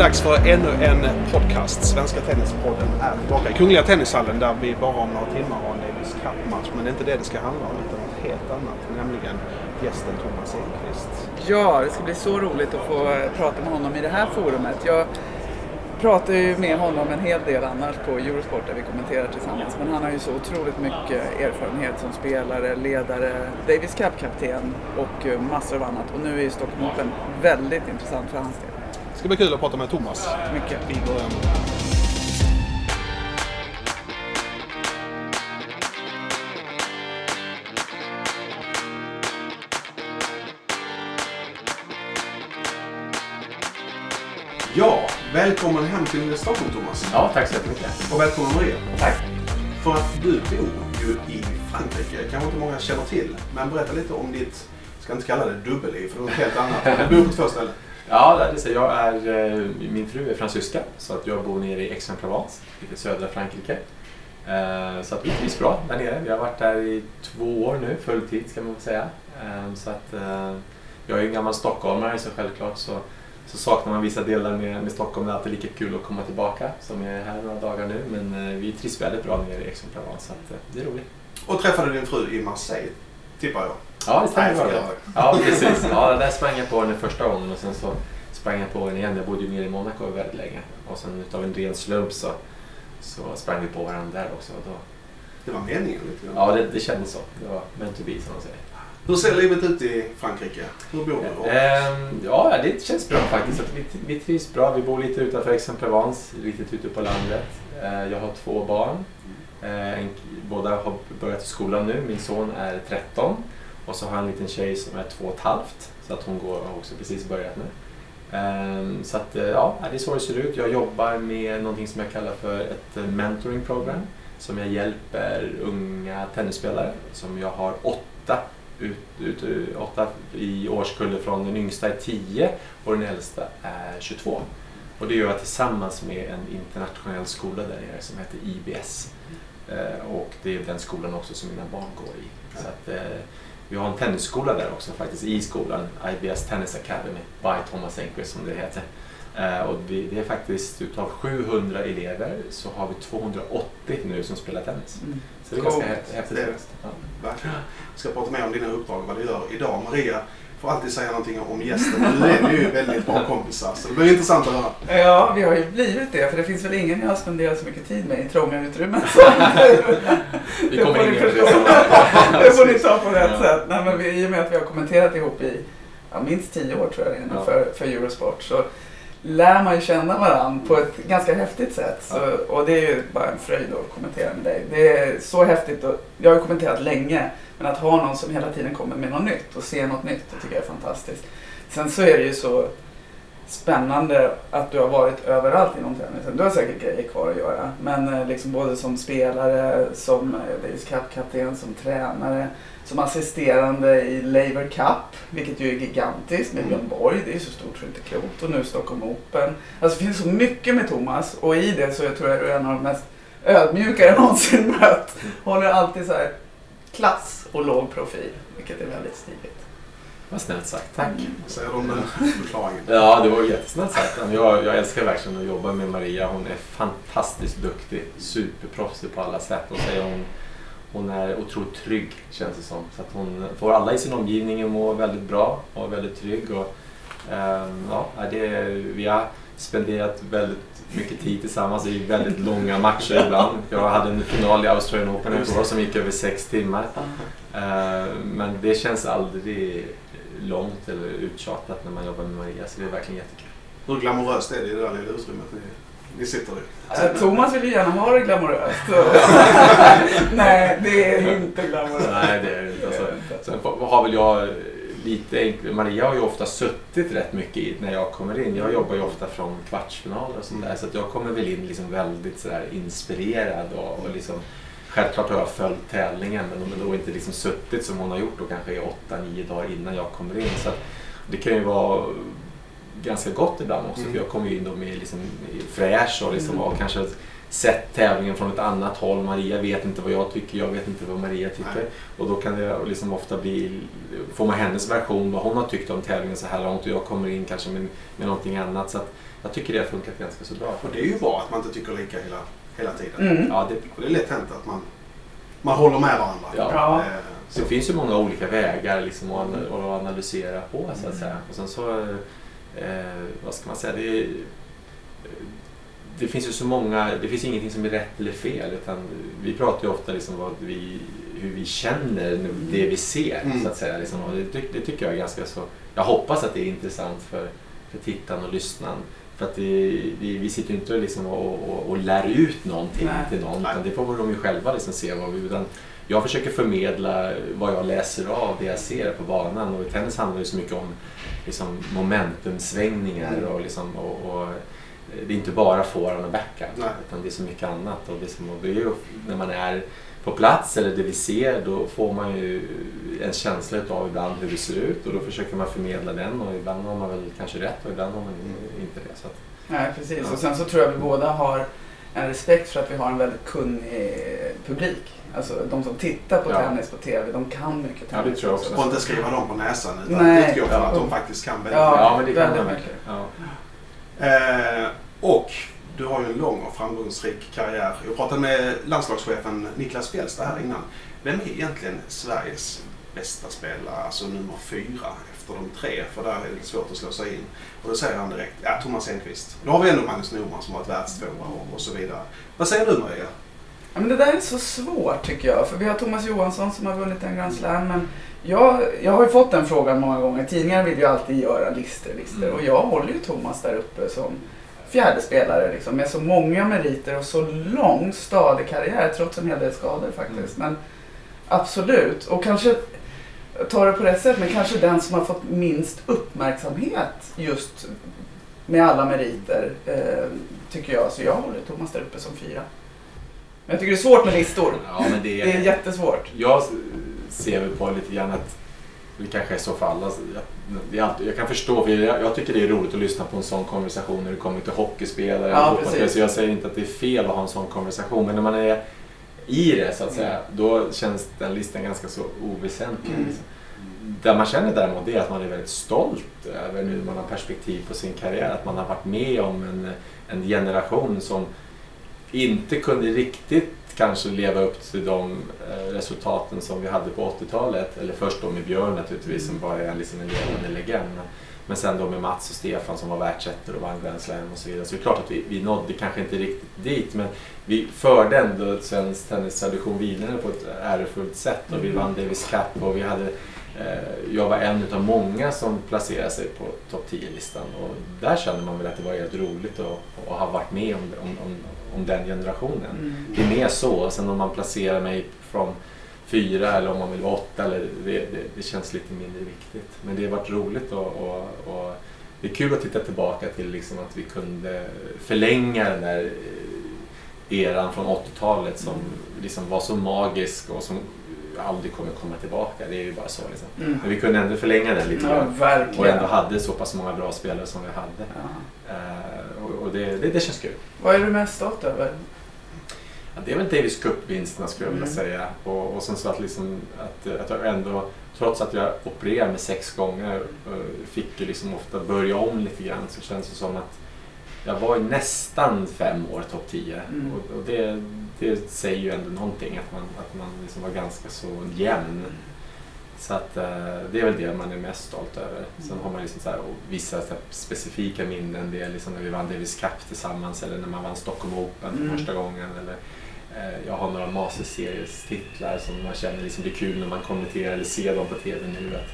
dags för ännu en podcast. Svenska Tennispodden är tillbaka i Kungliga Tennishallen där vi bara om några timmar har en Davis Cup-match. Men det är inte det det ska handla om utan något helt annat, nämligen gästen Thomas Enqvist. Ja, det ska bli så roligt att få prata med honom i det här forumet. Jag pratar ju med honom en hel del annars på Eurosport där vi kommenterar tillsammans. Men han har ju så otroligt mycket erfarenhet som spelare, ledare, Davis Cup-kapten och eh, massor av annat. Och nu är ju Stockholm Open väldigt intressant för hans del. Det ska bli kul att prata med Thomas. Mycket. Vi börjar med. Ja, välkommen hem till Stockholm Thomas. Ja, tack så jättemycket. Och välkommen Maria. Tack. För att du bor ju i Frankrike, kanske inte många känner till. Men berätta lite om ditt, ska inte kalla det dubbelliv för det är något helt annat. Du bor på två ställen. Ja, det är så. Jag är, eh, min fru är fransyska så att jag bor nere i Aix-en-Provence, lite södra Frankrike. Eh, så att vi trivs bra där nere. Vi har varit där i två år nu, fulltid ska man väl säga. Eh, så att jag är en gammal stockholmare så självklart så, så saknar man vissa delar med, med Stockholm. Det är alltid lika kul att komma tillbaka som jag är här några dagar nu. Men vi trivs väldigt bra nere i Aix-en-Provence så att, det är roligt. Och träffade din fru i Marseille, tippar jag. Ja, det stämmer bra. Ja, precis. Ja, där sprang jag på den första gången och sen så sprang jag på den igen. Jag bodde ju nere i Monaco väldigt länge. Och sen utav en ren slump så, så sprang vi på varandra där också. Då, Det var meningen lite grann. ja, det, det kändes så. Det var meant to be som man säger. Hur ser livet ut i Frankrike? Hur bor du? Ehm, ja, det känns bra faktiskt. Att vi, vi trivs bra. Vi bor lite utanför Aix-en-Provence, riktigt ute på landet. Eh, jag har två barn. Eh, båda har börjat i skolan nu. Min son är 13 och så har jag en liten tjej som är två och ett halvt. Så att hon går, har också precis börjat nu. Ehm, så att, eh, ja, det är så det ser ut. Jag jobbar med någonting som jag kallar för ett eh, mentoring program. Som jag hjälper unga tennisspelare. Som jag har åtta, ut, ut, åtta i årskullar från den yngsta är 10 och den äldsta är 22. Och det gör jag tillsammans med en internationell skola där nere som heter IBS. Eh, och det är den skolan också som mina barn går i. Så att, eh, vi har en tennisskola där också faktiskt i skolan, IBS Tennis Academy by Thomas Enquist som det heter. Eh, och vi, det är faktiskt utav 700 elever så har vi 280 nu som spelar tennis. Mm. Så det är ganska Coolt. häftigt. Ja. Verkligen. Vi ska prata mer om dina uppdrag, vad du gör idag. Maria får alltid säga någonting om gästen. Nu är ni ju väldigt bra kompisar, så det blir intressant att höra. Ja, vi har ju blivit det. För det finns väl ingen jag har spenderat så mycket tid med i trånga utrymmen. Vi kommer får in i det. Det får ni ta på rätt Ja. sätt. Nej, men vi, I och med att vi har kommenterat ihop i ja, minst tio år tror jag det är nu Ja. för, för Eurosport så lär man ju känna varandra på ett ganska häftigt sätt. Så, och det är ju bara en fröjd att kommentera med dig. Det är så häftigt. Och, jag har ju kommenterat länge. Men att ha någon som hela tiden kommer med något nytt och se något nytt, det tycker jag är fantastiskt. Sen så är det ju så spännande att du har varit överallt inom tennisen. Du har säkert grejer kvar att göra. Men eh, liksom både som spelare, som eh, Davis Cup-kapten, som tränare, som assisterande i Laver Cup, vilket ju är gigantiskt med Björn Borg. Det är så stort så det är inte klokt. Och nu Stockholm Open. Alltså det finns så mycket med Thomas och i det så jag tror jag du är en av de mest ödmjuka jag någonsin mött. Håller alltid så här klass och låg profil, vilket är väldigt stiligt. Vad snällt sagt. Tack. Vad säger du om den förklaringen? Ja, det var jättesnällt sagt. Jag, jag älskar verkligen att jobba med Maria. Hon är fantastiskt duktig. Superproffsig på alla sätt. Och säger hon, hon är otroligt trygg, känns det som. Så att hon får alla i sin omgivning att må väldigt bra och väldigt trygg. Och, ehm, ja, det, vi har spenderat väldigt mycket tid tillsammans i väldigt långa matcher ibland. Jag hade en final i Australian Open ett år som gick över sex timmar. Eh, Men det känns aldrig långt eller uttjatat när man jobbar med Maria, så det är verkligen jättekul. Hur glamoröst är det i det där lilla utrymmet ni sitter i? Eh, Thomas vill ju gärna ha det glamoröst. Nej, det är inte glamoröst. Nej, det är det inte. Alltså, sen har väl jag lite enklare. Maria har ju ofta suttit rätt mycket i när jag kommer in. Jag jobbar ju ofta från kvartsfinaler och sånt där, så att jag kommer väl in liksom väldigt sådär inspirerad och, och liksom Självklart har jag följt tävlingen men då inte liksom suttit som hon har gjort då kanske i 8-9 dagar innan jag kommer in. Så att det kan ju vara ganska gott ibland också Mm. för jag kommer ju in då med liksom fräsch och, liksom, Mm. och kanske sett tävlingen från ett annat håll. Maria vet inte vad jag tycker, jag vet inte vad Maria tycker. Nej. Och då kan det liksom ofta bli, får man hennes version, vad hon har tyckt om tävlingen så här långt och jag kommer in kanske med, med någonting annat. Så att jag tycker det har funkat ganska så bra. Och det är ju bra att man inte tycker lika hela, hela tiden. Mm. Ja, det, Och det är lätt hänt att man, man håller med varandra. Ja. Ja. Eh, Så det finns ju många olika vägar liksom att ana- att analysera på så att säga. Och sen så, eh, vad ska man säga, det, det finns ju så många, det finns ingenting som är rätt eller fel utan vi pratar ju ofta liksom vad vi, hur vi känner det vi ser Mm. så att säga. Liksom. Och det, det tycker jag är ganska så, jag hoppas att det är intressant för, för tittaren och lyssnaren. För att det, det, vi sitter ju inte liksom och, och, och lär ut någonting Nej. till någon utan det får de ju själva liksom se vad vi, utan jag försöker förmedla vad jag läser av, det jag ser på banan. Och i tennis handlar det så mycket om liksom, momentumsvängningar och, liksom, och, och det är inte bara forehand och Nej. utan det är så mycket annat. Och det, är som, och det är ju, när man är på plats eller det vi ser då får man ju en känsla av ibland hur det ser ut och då försöker man förmedla den och ibland har man väl kanske rätt och ibland har man inte det. Så att, Nej, precis. Ja. Och sen så tror jag vi båda har en respekt för att vi har en väldigt kunnig publik. Alltså de som tittar på Ja. tennis på TV, de kan mycket Ja, det tennis. tror jag också. Och inte skriva dem på näsan utan Nej. utgå från Ja. att de faktiskt kan väldigt Ja, Ja, men det kan mycket. ja. Eh, och du har ju en lång och framgångsrik karriär. Jag pratade med landslagschefen Niklas Fjällstad här innan. Vem är egentligen Sveriges bästa spelare, alltså nummer fyra efter de tre? För där är det svårt att slå sig in. Och då säger han direkt, ja Thomas Enqvist. Då har vi ändå Magnus Norman som har varit världstvåa och, och så vidare. Vad säger du Maria? Ja, men det där är så svårt tycker jag. För vi har Thomas Johansson som har vunnit en Grand Slam. Men jag, jag har ju fått den frågan många gånger. Tidningar vill ju alltid göra listor, listor. Mm. Och jag håller ju Thomas där uppe som fjärde spelare liksom, med så många meriter och så lång stadig karriär trots en hel del skador faktiskt. Men absolut. Och kanske ta det på rätt sätt, men kanske den som har fått minst uppmärksamhet just med alla meriter, eh, tycker jag. Så jag håller Thomas där uppe som fyra. Jag tycker det är svårt med listor. Ja, men det, Det är jättesvårt. Jag ser väl på lite grann att det kanske är så för alla. Jag, det är alltid, jag kan förstå, för jag, jag tycker det är roligt att lyssna på en sån konversation när det kommer till hockeyspelare. Ja, så jag säger inte att det är fel att ha en sån konversation, men när man är i det så att säga, då känns den listan ganska så oväsentlig. Mm. Liksom. Det man känner däremot det är att man är väldigt stolt över nu man har perspektiv på sin karriär. Att man har varit med om en, en generation som inte kunde riktigt kanske leva upp till de eh, resultaten som vi hade på 80-talet. Eller först då med Björn naturligtvis som bara är liksom en levande legend. Men- sen då med Mats och Stefan som var världsettor och vann Grand Slam och så vidare. Så det är klart att vi, vi nådde kanske inte riktigt dit men vi förde ändå svensk tennistradition vidare på ett ärofullt sätt och vi Mm. vann Davis Cup och vi hade eh, jag var en av många som placerade sig på topp 10-listan och där kände man väl att det var helt roligt att, att ha varit med om, om, om, om den generationen. Mm. Det är mer så. Sen om man placerar mig från fyra eller om man vill vara åtta, eller det, det, det känns lite mindre viktigt. Men det har varit roligt och, och, och det är kul att titta tillbaka till liksom att vi kunde förlänga den där eh, eran från 80-talet som liksom var så magisk och som aldrig kommer komma tillbaka. Det är ju bara så. Liksom. Mm. Men vi kunde ändå förlänga den lite Ja. Och ändå hade så pass många bra spelare som vi hade. Ja. Eh, och det, det, det känns kul. Vad är du mest stolt över? Ja, det är väl Davis Cup-vinsterna skulle jag vilja Mm. säga. Och, och sen så att, liksom, att, att jag ändå, trots att jag opererade mig sex gånger, eh, fick ju liksom ofta börja om lite grann. Så känns det som att jag var i nästan fem år topp 10. Mm. Och, och det, det säger ju ändå någonting, att man, att man liksom var ganska så jämn. Så att eh, det är väl det man är mest stolt över. Sen har man liksom så här, vissa så här specifika minnen. Det är liksom när vi vann Davis Cup tillsammans eller när man vann Stockholm Open för Mm. första gången. Eller, eh, jag har några Masters Series-titlar som man känner liksom är kul när man kommenterar eller ser dem på TV nu. Att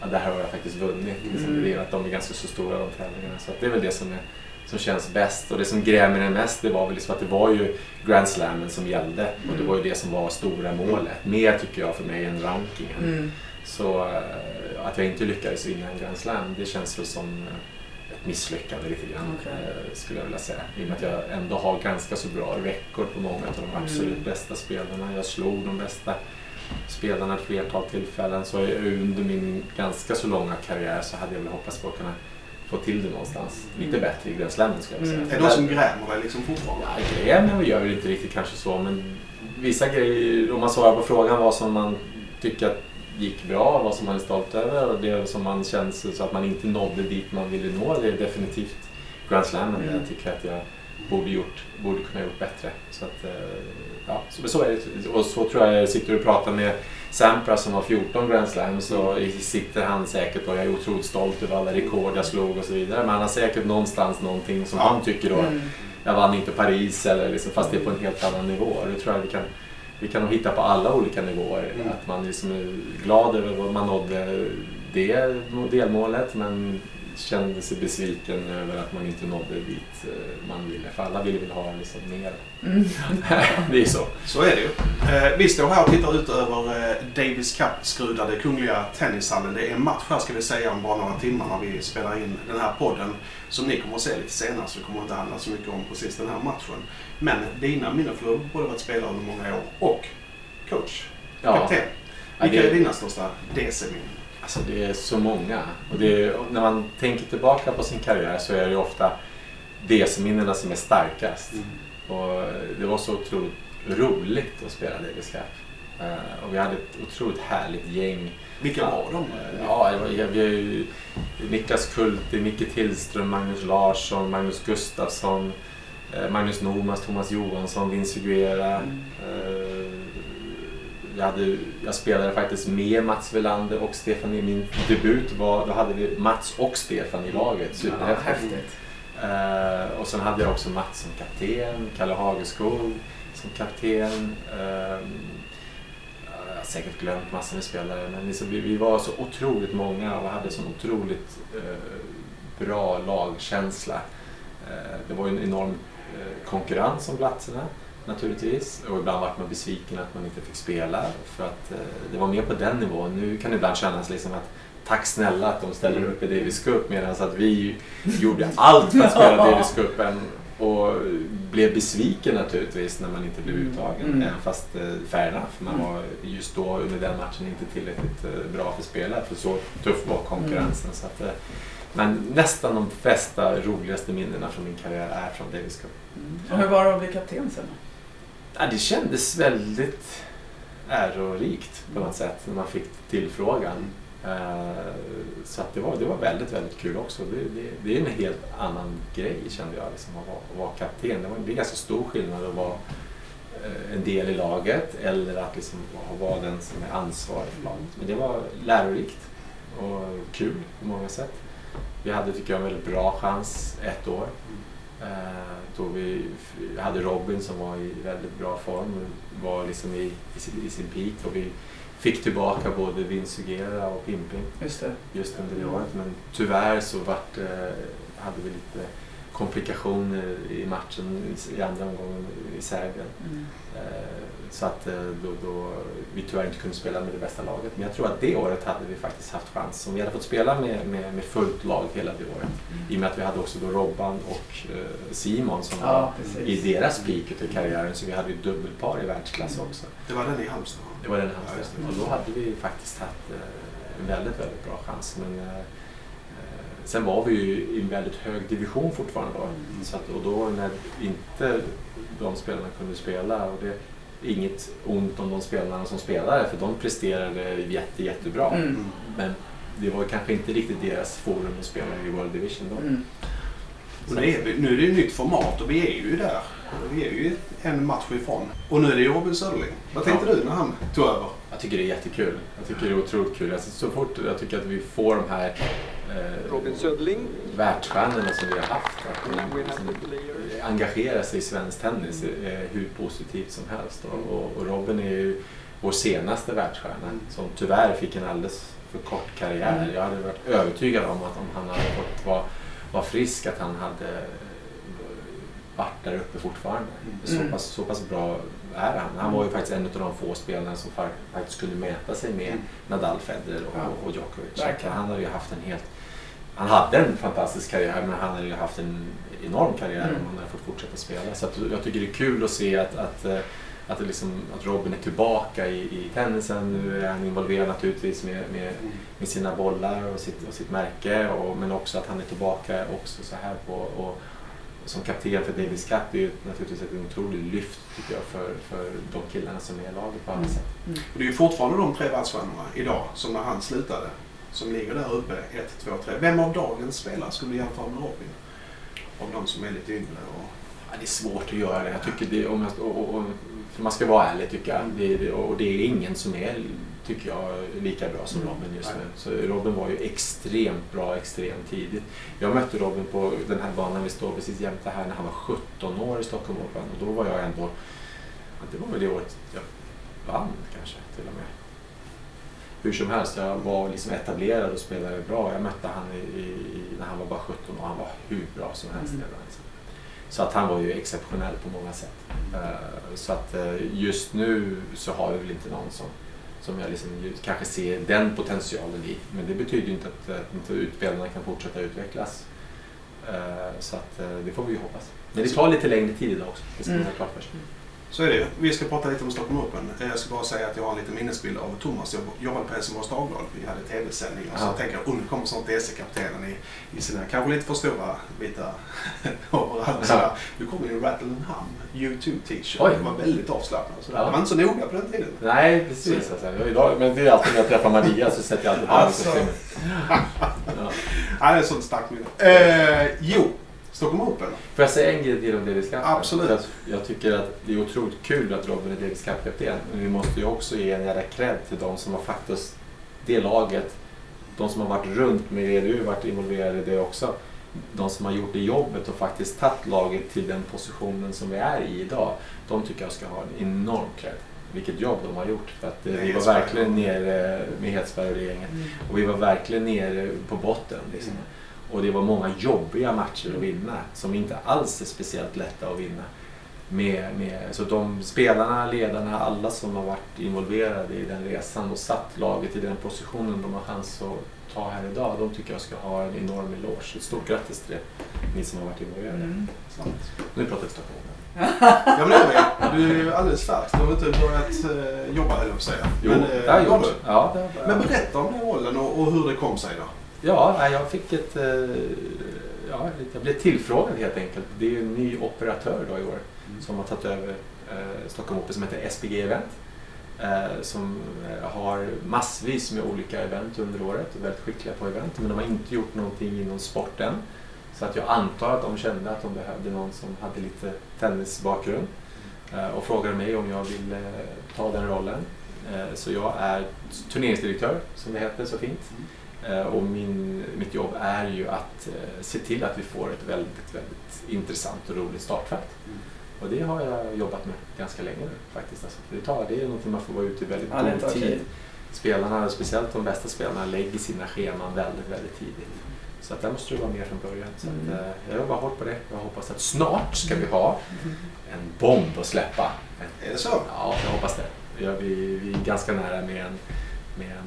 ja, det här har jag faktiskt vunnit. Liksom, Mm. att de är ganska så stora de tävlingarna. Så det är väl det som, är, som känns bäst. Och det som grämer en mest det var väl liksom att det var ju Grand Slammen som gällde. Och det var ju det som var stora målet. Mer tycker jag för mig än rankingen. Mm. Så eh, att jag inte lyckades vinna en Grand Slam, det känns väl som eh, ett misslyckande lite grann, Okej. eh, skulle jag vilja säga. I och med att jag ändå har ganska så bra rekord på många av de Mm. absolut bästa spelarna. Jag slog de bästa spelarna ett flertal tillfällen. Så under min ganska så långa karriär så hade jag väl hoppats på att kunna få till det någonstans lite bättre i Grand Slammen skulle jag säga. Mm. Är det någon som grämer dig liksom fortfarande? Ja, grämer vi gör vi inte riktigt kanske så, men vissa grejer, om man svarar på frågan vad som man tycker att gick bra, vad som man är stolt över och det som man känns så att man inte nådde dit man ville nå, det är definitivt Grand Slammen där Mm. jag tycker att jag borde, gjort, borde kunna gjort bättre. Så att, eh, ja, så, så är det. Och så tror jag sitter och pratar med Sampras som har 14 Grand Slams så sitter han säkert och jag är otroligt stolt över alla rekord jag slog och så vidare. Men han har säkert någonstans någonting som Ja. han tycker då Mm. jag vann inte Paris eller liksom, fast det är på en helt annan nivå. Det tror jag vi kan, vi kan nog hitta på alla olika nivåer. Mm. Att man liksom är glad över vad man nådde det delmålet men kände sig besviken över att man inte nådde dit eh, man ville. För alla vill väl ha liksom mer. Mm. det är så. Så är det ju. Eh, vi står här och tittar ut över eh, Davis Cup-skrudade Kungliga Tennishallen. Det är en match här ska vi säga om bara några timmar när vi spelar in den här podden. Som ni kommer att se lite senare så det kommer inte handla så mycket om precis den här matchen. Men dina minnen, för du har både varit spelare under många år och coach, kapten. Ja, Vilka det- är dina största DC-minnen? Alltså det är så många. Och är, när man tänker tillbaka på sin karriär så är det ofta DC-minnena som är starkast. Och det var så otroligt roligt att spela Davis Cup. Eh, och vi hade ett otroligt härligt gäng. Vilka var de? Ja, det var, vi har ju Niklas Kulte, Micke Tillström, Magnus Larsson, Magnus Gustafsson, eh, Magnus Nomas, Thomas Johansson, Vince Guerra. Mm. Eh, Jag, hade, jag spelade faktiskt med Mats Welander och Stefan i min debut. Var, då hade vi Mats och Stefan i laget. Ja, Superhäftigt. häftigt. Eh, och sen hade jag också Mats som kapten, Kalle Hageskog som kapten. Eh, jag har säkert glömt massor med spelare men liksom, vi, vi var så otroligt många och hade så otroligt eh, bra lagkänsla. Eh, det var ju en enorm konkurrens om platserna naturligtvis och ibland var man besviken att man inte fick spela för att eh, det var mer på den nivån. Nu kan det ibland kännas liksom att tack snälla att de ställer upp i Davis Cup medan att vi gjorde allt för att spela Davis Cupen och blev besviken naturligtvis när man inte blev Mm. uttagen. Mm. Även fast eh, fair enough, man Mm. var just då under den matchen inte tillräckligt eh, bra för spelare för så tuff var konkurrensen. Så att, eh, men nästan de flesta roligaste minnena från min karriär är från Davis Cup. Mm. Och hur var det att bli kapten sen? Ja, det kändes väldigt ärorikt på något sätt när man fick tillfrågan. Eh, så att det, var, det var väldigt, väldigt kul också. Det, det, det är en helt annan grej kände jag, liksom, att, vara, att vara kapten. Det var det är ganska stor skillnad att vara eh, en del i laget eller att liksom vara den som är ansvarig för laget. Men det var lärorikt och kul på många sätt. Vi hade, tycker jag, en väldigt bra chans ett år. Eh, då vi hade Robin som var i väldigt bra form var liksom i, i, sin, i sin peak. Och vi fick tillbaka både Vince Sugera och Pimping Just det. just under det året. Men tyvärr så vart, eh, hade vi lite komplikationer i matchen i- i andra omgången i Serbien. Mm. Eh, Så att eh, då, då vi tyvärr inte kunde spela med det bästa laget. Men jag tror att det året hade vi faktiskt haft chans. Om vi hade fått spela med, med, med fullt lag hela det året. I och med att vi hade också då Robban och eh, Simon som Ja, var precis. i deras peak utav karriären. Så vi hade ju dubbelpar i världsklass också. Det var den i Halmstad? Det var den Ja, här just det. Och då hade vi faktiskt haft en väldigt, väldigt bra chans. Men, sen var vi ju i en väldigt hög division fortfarande då. Mm. Så att, och då när inte de spelarna kunde spela, och det är inget ont om de spelarna som spelade för de presterade jätte, jättebra. Mm. Mm. Men det var kanske inte riktigt deras forum att spela i World Division då. Mm. Och nu är, vi, nu är det ju nytt format och vi är ju där. Vi är ju en match ifrån. Och nu är det Robin Söderling. Vad tänkte Ja. du när han tog över? Jag tycker det är jättekul. Jag tycker det är otroligt kul. Alltså, så fort jag tycker att vi får de här eh, Robin Söderling, världsstjärnorna som vi har haft. Att de liksom the player. engagera sig i svensk tennis är hur positivt som helst. Och, och, och Robin är ju vår senaste världsstjärna som tyvärr fick en alldeles för kort karriär. Mm. Jag hade varit övertygad om att om han hade fått vara, vara frisk att han hade varit där uppe fortfarande. Så, Mm. pass, så pass bra är han. Han var ju faktiskt en av de få spelarna som fa- faktiskt kunde mäta sig med Mm. Nadal, Federer och, och Djokovic. Han hade ju haft en helt han hade en fantastisk karriär men han hade ju haft en enorm karriär Mm. om han hade fått fortsätta spela. Så jag tycker det är kul att se att, att, eh, att, liksom, att Robin är tillbaka i, i tennisen. Nu är han involverad naturligtvis med, med, med sina bollar och sitt, och sitt märke. Och, men också att han är tillbaka också så här på och, som kapten för Davis Cup är ju naturligtvis ett otroligt lyft tycker jag för, för de killarna som är i laget på alla sätt. Mm. Det är ju fortfarande de tre världsstjärnorna idag som när han slutade som ligger där uppe 1, 2, 3. Vem av dagens spelare skulle du jämföra med Robin? Av de som är lite yngre? Och... Ja, det är svårt att göra det. Jag tycker det, om jag, och, och, för man ska vara ärlig tycker jag. Det, och det är ingen som är tycker jag, lika bra som mm. Robin just nu. Så Robin var ju extremt bra extremt tidigt. Jag mötte Robin på den här banan vi står precis jämte här när han var 17 år i Stockholm Open och då var jag ändå, det var väl det året jag vann kanske till och med. Hur som helst, jag var liksom etablerad och spelade bra. Jag mötte han i, i, när han var bara 17 och han var hur bra som helst mm. Liksom. Så att han var ju exceptionell på många sätt. Uh, så att uh, just nu så har vi väl inte någon som som jag liksom kanske ser den potentialen i. Men det betyder ju inte att, att inte utspelarna kan fortsätta utvecklas. Uh, så att, uh, det får vi ju hoppas. Men det tar lite längre tid idag också. Det ska man mm. ha klart för sig. Så är det Vi ska prata lite om Stockholm Open. Eh, jag ska bara säga att jag har en liten minnesbild av Thomas. Jag jobbade på Helsingborgs Dagblad. Vi hade tv-sändning. Och så tänker jag, nu kommer snart DC-kaptenen i, i sina kanske lite för stora vita overalls. Ja. Nu kommer en Rattle Hum U2 t-shirt. Det var väldigt avslappnat. Så ja. Det var inte så noga på den tiden. Nej, precis. Alltså, jag idag, men det är alltid när jag träffar Maria så sätter jag alltid på alltså. ja. ja, det är sånt starkt minne. Eh, jo, Stockholm Open. Får jag säga en grej till om Davis Cup? Absolut. Jag, jag, tycker att det är otroligt kul att Robin är Davis Cup-kapten. Men vi måste ju också ge en jävla cred till de som har faktiskt, det laget, de som har varit runt med det, du varit involverad i det också. De som har gjort det jobbet och faktiskt tagit laget till den positionen som vi är i idag. De tycker jag ska ha en enorm cred vilket jobb de har gjort. För att, eh, vi var verkligen nere med Hedsberg och regeringen. Mm. Och vi var verkligen nere på botten. Liksom. Mm. Och det var många jobbiga matcher att vinna som inte alls är speciellt lätta att vinna. Med, med, så de spelarna, ledarna, alla som har varit involverade i den resan och satt laget i den positionen de har chans att ta här idag, de tycker jag ska ha en enorm eloge. Ett stort grattis till det, ni som har varit involverade. Mm. Nu pratar vi Stockholm. ja men det är Du är ju alldeles färsk. Du har inte börjat uh, jobba höll jag på att säga. Jo, men, uh, det har jag gjort. Ja, men berätta om den rollen och, och hur det kom sig då. Ja, jag fick ett... Eh, ja, jag blev tillfrågad helt enkelt. Det är ju en ny operatör då i år mm. som har tagit över eh, Stockholm Open som heter SPG Event. Eh, som har massvis med olika event under året och är väldigt skickliga på event men de har inte gjort någonting inom sporten. Så att jag antar att de kände att de behövde någon som hade lite tennisbakgrund och frågade mig om jag ville ta den rollen. Så jag är turneringsdirektör som det heter så fint. Mm. Eh, och min, mitt jobb är ju att eh, se till att vi får ett väldigt, väldigt intressant och roligt startfält. Mm. Och det har jag jobbat med ganska länge nu faktiskt. Alltså, det, tar, det är någonting man får vara ute i väldigt ja, god tid. Okay. Spelarna, speciellt de bästa spelarna, lägger sina scheman väldigt, väldigt tidigt. Så att där måste du vara med från början. Så att, mm. Eh, jag jobbar hårt på det. Jag hoppas att snart ska vi ha en bomb att släppa. Är det så? Ja, jag hoppas det. Vi, vi är ganska nära med en, med en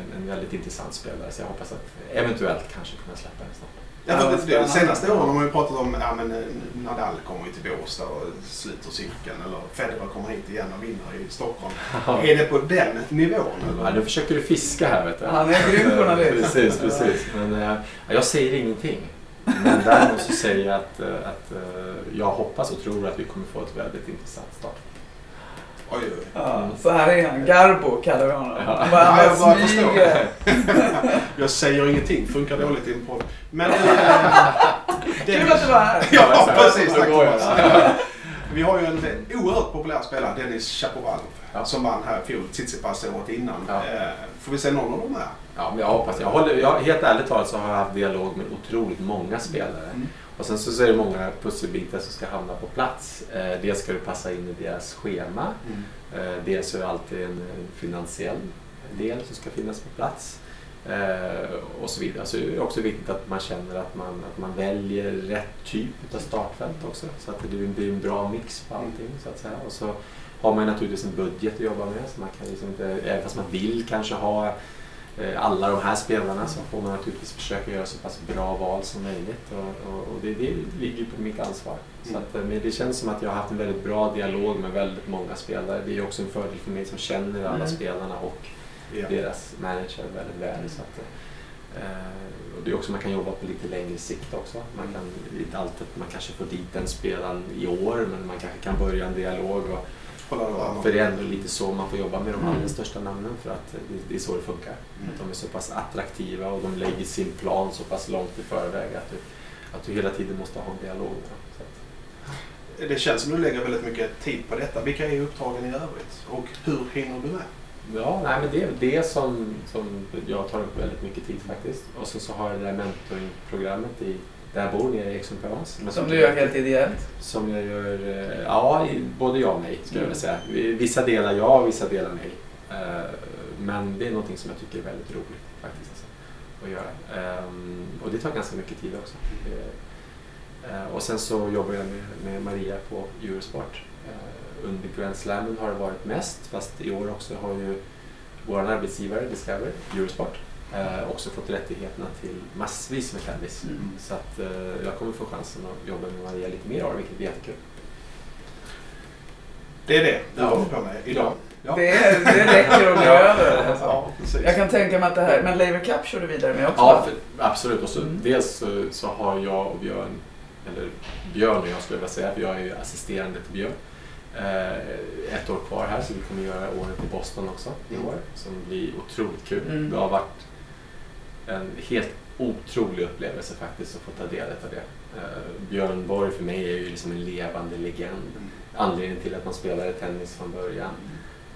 en, en väldigt intressant spelare så jag hoppas att eventuellt kanske kunna släppa henne snart. Ja, för det, det senaste åren har man ju pratat om ja, men eh, Nadal kommer ju till Båstad och sluter cirkeln. Eller Federer kommer hit igen och vinner i Stockholm. är det på den nivån? Eller? Ja, nu försöker du fiska här vet du. Han är grym journalist. precis, precis. Men äh, jag säger ingenting. Men däremot så säger jag att, äh, att äh, jag hoppas och tror att vi kommer få ett väldigt intressant start. Oj, oj. Ja, så här är han. Garbo kallar vi honom. Ja. Han bara, ja, jag bara smyger. jag säger ingenting. Funkar dåligt i en podd. Men... Äh, Kul att du var här. Ja, precis. Tack Thomas. Vi har ju en oerhört populär spelare, Dennis Chapovalov, ja. som vann här i fjol. Tsitsipas året innan. Ja. Eh, får vi se någon av dem här? Ja, men jag hoppas jag. Håller, jag helt ärligt talat så har jag haft dialog med otroligt många spelare. Mm. Och sen så är det många pusselbitar som ska hamna på plats. Eh, dels ska det passa in i deras schema. Mm. Eh, dels är det alltid en finansiell del som ska finnas på plats. Eh, och så vidare. Så det är också viktigt att man känner att man, att man väljer rätt typ av startfält också. Så att det blir en bra mix på allting så att säga. Och så har man naturligtvis en budget att jobba med. Så man kan liksom inte, även fast man vill kanske ha alla de här spelarna så får man naturligtvis försöka göra så pass bra val som möjligt och, och, och det, det ligger på mitt ansvar. Så Mm. att, eh, men det känns som att jag har haft en väldigt bra dialog med väldigt många spelare. Det är också en fördel för mig som känner alla Mm. spelarna och Ja. deras manager väldigt väl. Så att, eh, och det är också man kan jobba på lite längre sikt också. Man kan inte alltid att man kanske får dit den spelaren i år men man kanske kan börja en dialog. Och, För det är ändå lite så man får jobba med de Mm. allra största namnen för att det, är så det funkar. Mm. Att de är så pass attraktiva och de lägger sin plan så pass långt i förväg att du, att du hela tiden måste ha en dialog med dem. Så att, Det känns som du lägger väldigt mycket tid på detta. Vilka är uppdragen i övrigt? Och hur hinner du med? Ja, nej, men det är det som, som jag tar upp väldigt mycket tid faktiskt. Och så, så har jag det där mentoringprogrammet i, där jag bor nere i Exum-Provence. Men Som du gör helt ideellt. Som jag gör, eh, ja, både ja och nej ska jag vilja säga. Vissa delar ja och vissa delar nej. Eh, Men det är någonting som jag tycker är väldigt roligt faktiskt. Att göra. Ehm, Och det tar ganska mycket tid också. Eh, Och sen så jobbar jag med, med Maria på Eurosport. Under Grand Slammen har det varit mest, fast i år också har ju vår arbetsgivare Discover, Eurosport, eh, också fått rättigheterna till massvis med tennis. Mm. Så att eh, jag kommer få chansen att jobba med Maria lite mer i år, vilket är jättekul. Det är det du Ja. håller på med idag. Ja. Det, är, det räcker att bli över. Ja. Jag kan tänka mig att det här, men Laver Cup kör du vidare med också? Ja, för, absolut. Och så, Mm. Dels så, så har jag och Björn, eller Björn och jag skulle jag vilja säga, för jag är ju assisterande till Björn, eh, ett år kvar här så vi kommer göra året i Boston också i år som blir otroligt kul. Mm. Det har varit en helt otrolig upplevelse faktiskt att få ta del av det. Eh, Björn Borg för mig är ju liksom en levande legend. Mm. Anledningen till att man spelade tennis från början.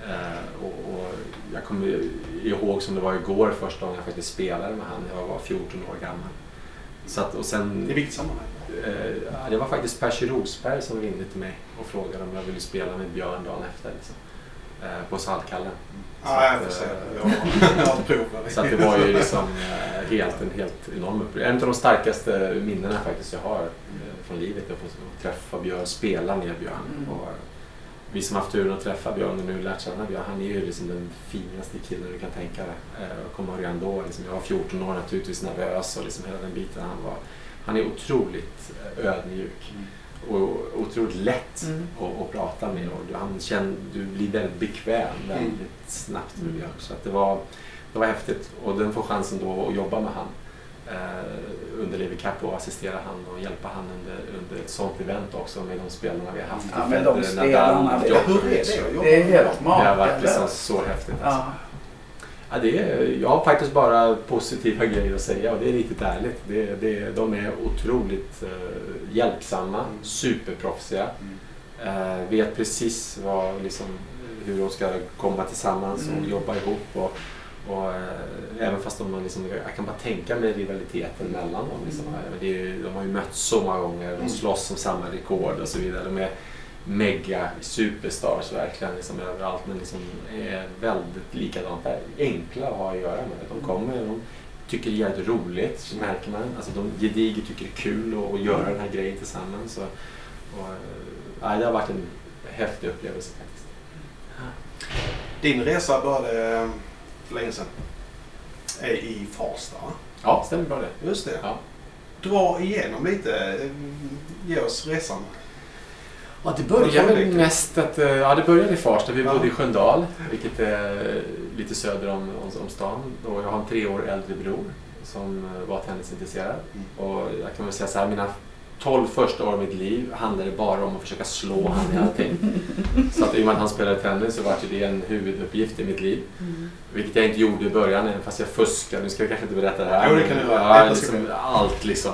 Eh, och, och jag kommer ihåg som det var igår första gången jag faktiskt spelade med han. Jag var 14 år gammal. Så att, och sen, I vilket sammanhang? ja, det var faktiskt Percy Rosberg som ringde till mig och frågade om jag ville spela med Björn dagen efter. Liksom, på Saltkallen. Ja, jag att, får se. eh, Jag har provat. Så att det var ju liksom eh, helt, en helt enorm upplevelse. En av de starkaste minnena faktiskt jag har eh, från livet. Att få träffa Björn, spela med Björn. Mm. Och vi som haft turen att träffa Björn och nu lärt känna Björn, han är ju liksom den finaste killen du kan tänka dig. Eh, Och kommer redan då, liksom, jag var 14 år naturligtvis nervös och liksom hela den biten. Han, var, han är otroligt eh, ödmjuk och otroligt lätt Mm. att, att prata med. Och du, han känner, du blir väldigt bekväm väldigt snabbt med Mm. Björn. Så att det, var, det var häftigt och den får chansen då att jobba med han eh, under Levi Cup och assistera han och hjälpa han under, under ett sånt event också med de spelarna vi har haft. Ja, men de spelarna, det- Djokovic. Det är helt dem? Det har varit makalöst. liksom så häftigt. Alltså. Ja. Ja, det är, jag har faktiskt bara positiva grejer att säga och det är riktigt ärligt. Det, det, de är otroligt eh, hjälpsamma, Mm. superproffsiga. Mm. Eh, vet precis vad, liksom, hur de ska komma tillsammans och Mm. jobba ihop. Och, och, eh, även fast de har liksom, jag kan bara tänka mig rivaliteten mellan dem. Liksom. Mm. Är, de har ju mötts så många gånger, de Mm. slåss om samma rekord och så vidare. De är mega superstars verkligen liksom, överallt men liksom, är väldigt likadant där. Enkla att ha att göra med. De kommer, de tycker det är jävligt roligt, så märker man. Alltså, de gediget tycker det är kul att, göra den här grejen tillsammans. Och, och, eh, nej, det har varit en häftig upplevelse faktiskt. Din resa började eh, för länge sedan. Är i Farsta. va? Ja, stämmer bra det. Just det. Ja. Dra igenom lite. eh, Ge oss resan. Ja, det började väl mest att, eh, ja det började i Farsta. Vi Ja. bodde i Sköndal, vilket är lite söder om, om, om stan. Och jag har en tre år äldre bror som eh, var tennisintresserad. Mm. Och jag kan väl säga så här, mina 12 första år av mitt liv handlade bara om att försöka slå han i allting. Så att i och med att han spelade tennis så var det en huvuduppgift i mitt liv. Vilket jag inte gjorde i början, även fast jag fuskade. Nu ska jag kanske inte berätta det här. Jo, det kan du. Ja, liksom, allt liksom.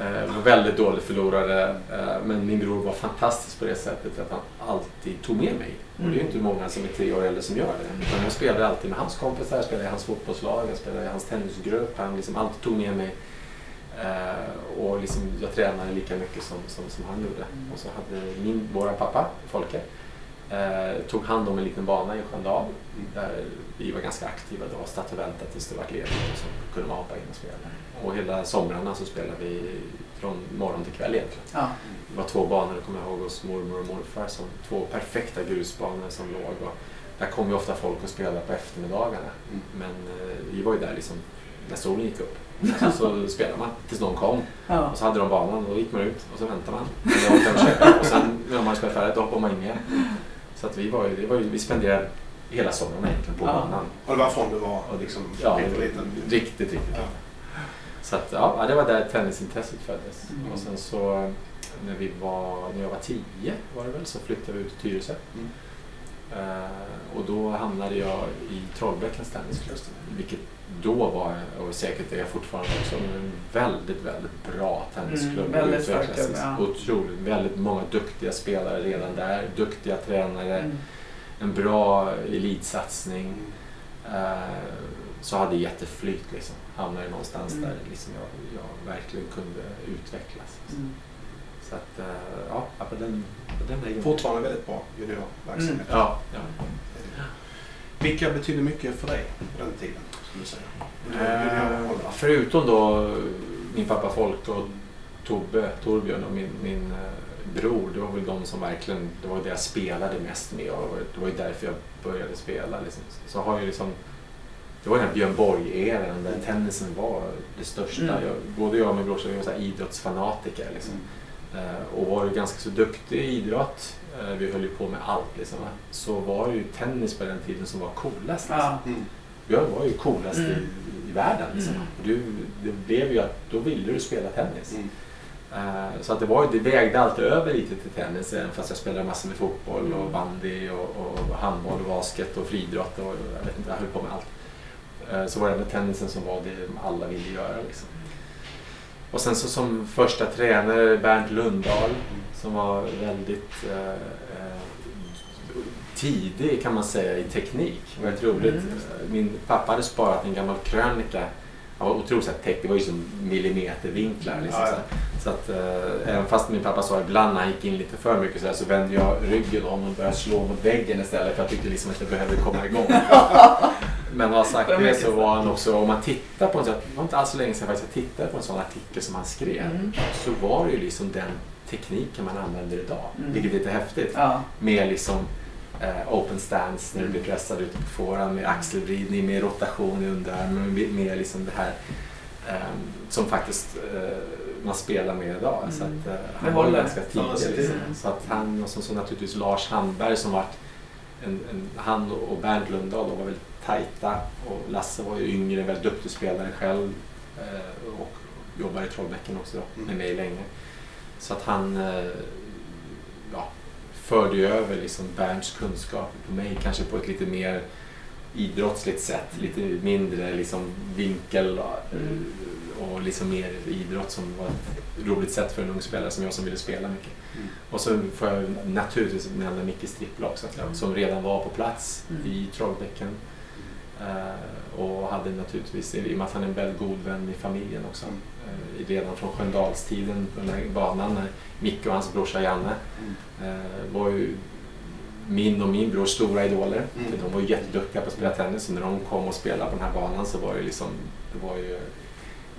Eh, var väldigt dålig förlorare. Eh, men min bror var fantastisk på det sättet att han alltid tog med mig. Och det är ju inte många som är tre år äldre som gör det. Utan jag spelade alltid med hans kompisar, jag spelade i hans fotbollslag, jag spelade i hans tennisgrupp. Han liksom alltid tog med mig. Eh, och liksom, jag tränade lika mycket som, som, som han gjorde. Mm. Och så hade min, vår pappa, Folke, eh, tog hand om en liten bana i Sköndal. Där vi var ganska aktiva satt och väntade tills det var ledigt och så kunde man hoppa in och spela. Och hela somrarna så spelade vi från morgon till kväll egentligen. Ja. Det var två banor, det kommer jag ihåg, hos mormor och morfar. Som två perfekta grusbanor som låg. Och där kom ju ofta folk och spelade på eftermiddagarna. Mm. Men eh, vi var ju där liksom när solen gick upp. Så, så spelade man tills någon kom. Ja. Och så hade de banan och då gick man ut och så väntade man. Och sen när man spelat färdigt då hoppade man in igen. Så att vi, var ju, det var ju, vi spenderade hela sommaren egentligen på Ja. banan. Och det var från du var liksom Ja, liten, liten. riktigt, riktigt. Ja. Så att, ja, det var där tennisintresset föddes. Mm. Och sen så när, vi var, när jag var tio var det väl så flyttade vi ut till Tyresö. Mm. Eh, och då hamnade jag i Trollbäckens tennisklubb. Vilket då var, och säkert är jag fortfarande också, en väldigt, väldigt bra tennisklubb. Mm, väldigt Och stark utvecklades klubb, ja. Otroligt. Väldigt många duktiga spelare redan där. Duktiga tränare. Mm. En bra elitsatsning. Mm. Eh, så hade jätteflyt liksom. Hamnade någonstans Mm. där liksom jag, jag verkligen kunde utvecklas. Mm. Så att, eh, ja, på den, på den vägen. Fortfarande väldigt bra juniorverksamhet. Ja, ja. Vilka betydde mycket för dig på den tiden? Skulle du säga? Under Eh, förutom då min pappa Folke och Tobbe, Torbjörn och min, min eh, bror, det var väl de som verkligen, det var det jag spelade mest med och det var ju därför jag började spela. Liksom. Så har jag liksom, det var den här Björn Borg-eran där tennisen var det största. Mm. Jag, både jag och min brorsa var så här idrottsfanatiker. Liksom. Eh, och var ju ganska så duktig i idrott. Eh, vi höll ju på med allt liksom. Så var det ju tennis på den tiden som var coolast. Liksom. Ja. Mm. Björn var ju coolast Mm. i, i världen. Liksom. Mm. Du, det blev ju att då ville du spela tennis. Mm. Eh, så att det, var, det vägde alltid över lite till tennis även fast jag spelade massor med fotboll och Mm. bandy och, och handboll och basket och friidrott och jag vet inte, jag höll på med allt. Eh, så var det med tennisen som var det alla ville göra. Liksom. Och sen så som första tränare Bernt Lundahl som var väldigt eh, eh, tidig kan man säga i teknik. Väldigt roligt. Mm. Min pappa hade sparat en gammal krönika. Han var otroligt tech, det var ju som millimetervinklar. Liksom, Ja, så, ja. så att eh, även fast min pappa sa ibland när han gick in lite för mycket så, här, så vände jag ryggen om och började slå mot väggen istället för jag tyckte liksom att jag behövde komma igång. Men vad sagt det så var han också, om man tittar på en sån, det var inte alls så länge sedan faktiskt jag tittade på en sån artikel som han skrev. Mm. Så var det ju liksom den tekniken man använder idag. Mm. Vilket är lite häftigt. Ja. Med liksom eh, open stance när du blir pressad ute på forehand med axelvridning, med rotation i underarmen, med, med liksom det här eh, som faktiskt eh, man spelar med idag. Mm. Så att, eh, Det han var håller. ganska tidig. Liksom. Så att han och så, så naturligtvis Lars Handberg som vart en, en, han och Bernt Lundahl de var väldigt tajta och Lasse var ju yngre, väldigt duktig spelare själv eh, och jobbar i Trollbäcken också då, med Mm. mig länge. Så att han eh, förde ju över liksom Bernts kunskaper på mig kanske på ett lite mer idrottsligt sätt. Lite mindre liksom vinkel och, Mm. och liksom mer idrott som var ett roligt sätt för en ung spelare som jag som ville spela mycket. Mm. Och så får jag naturligtvis nämna Micke Strippla också, som redan var på plats Mm. i Trollbäcken. Eh, och hade naturligtvis, i och med att han är en väldigt god vän i familjen också, Mm. eh, redan från Sköndalstiden på den här banan när Micke och hans brorsa Janne Mm. eh, var ju min och min brors stora idoler. Mm. För de var ju jätteduktiga på att spela tennis och när de kom och spelade på den här banan så var det liksom, det var ju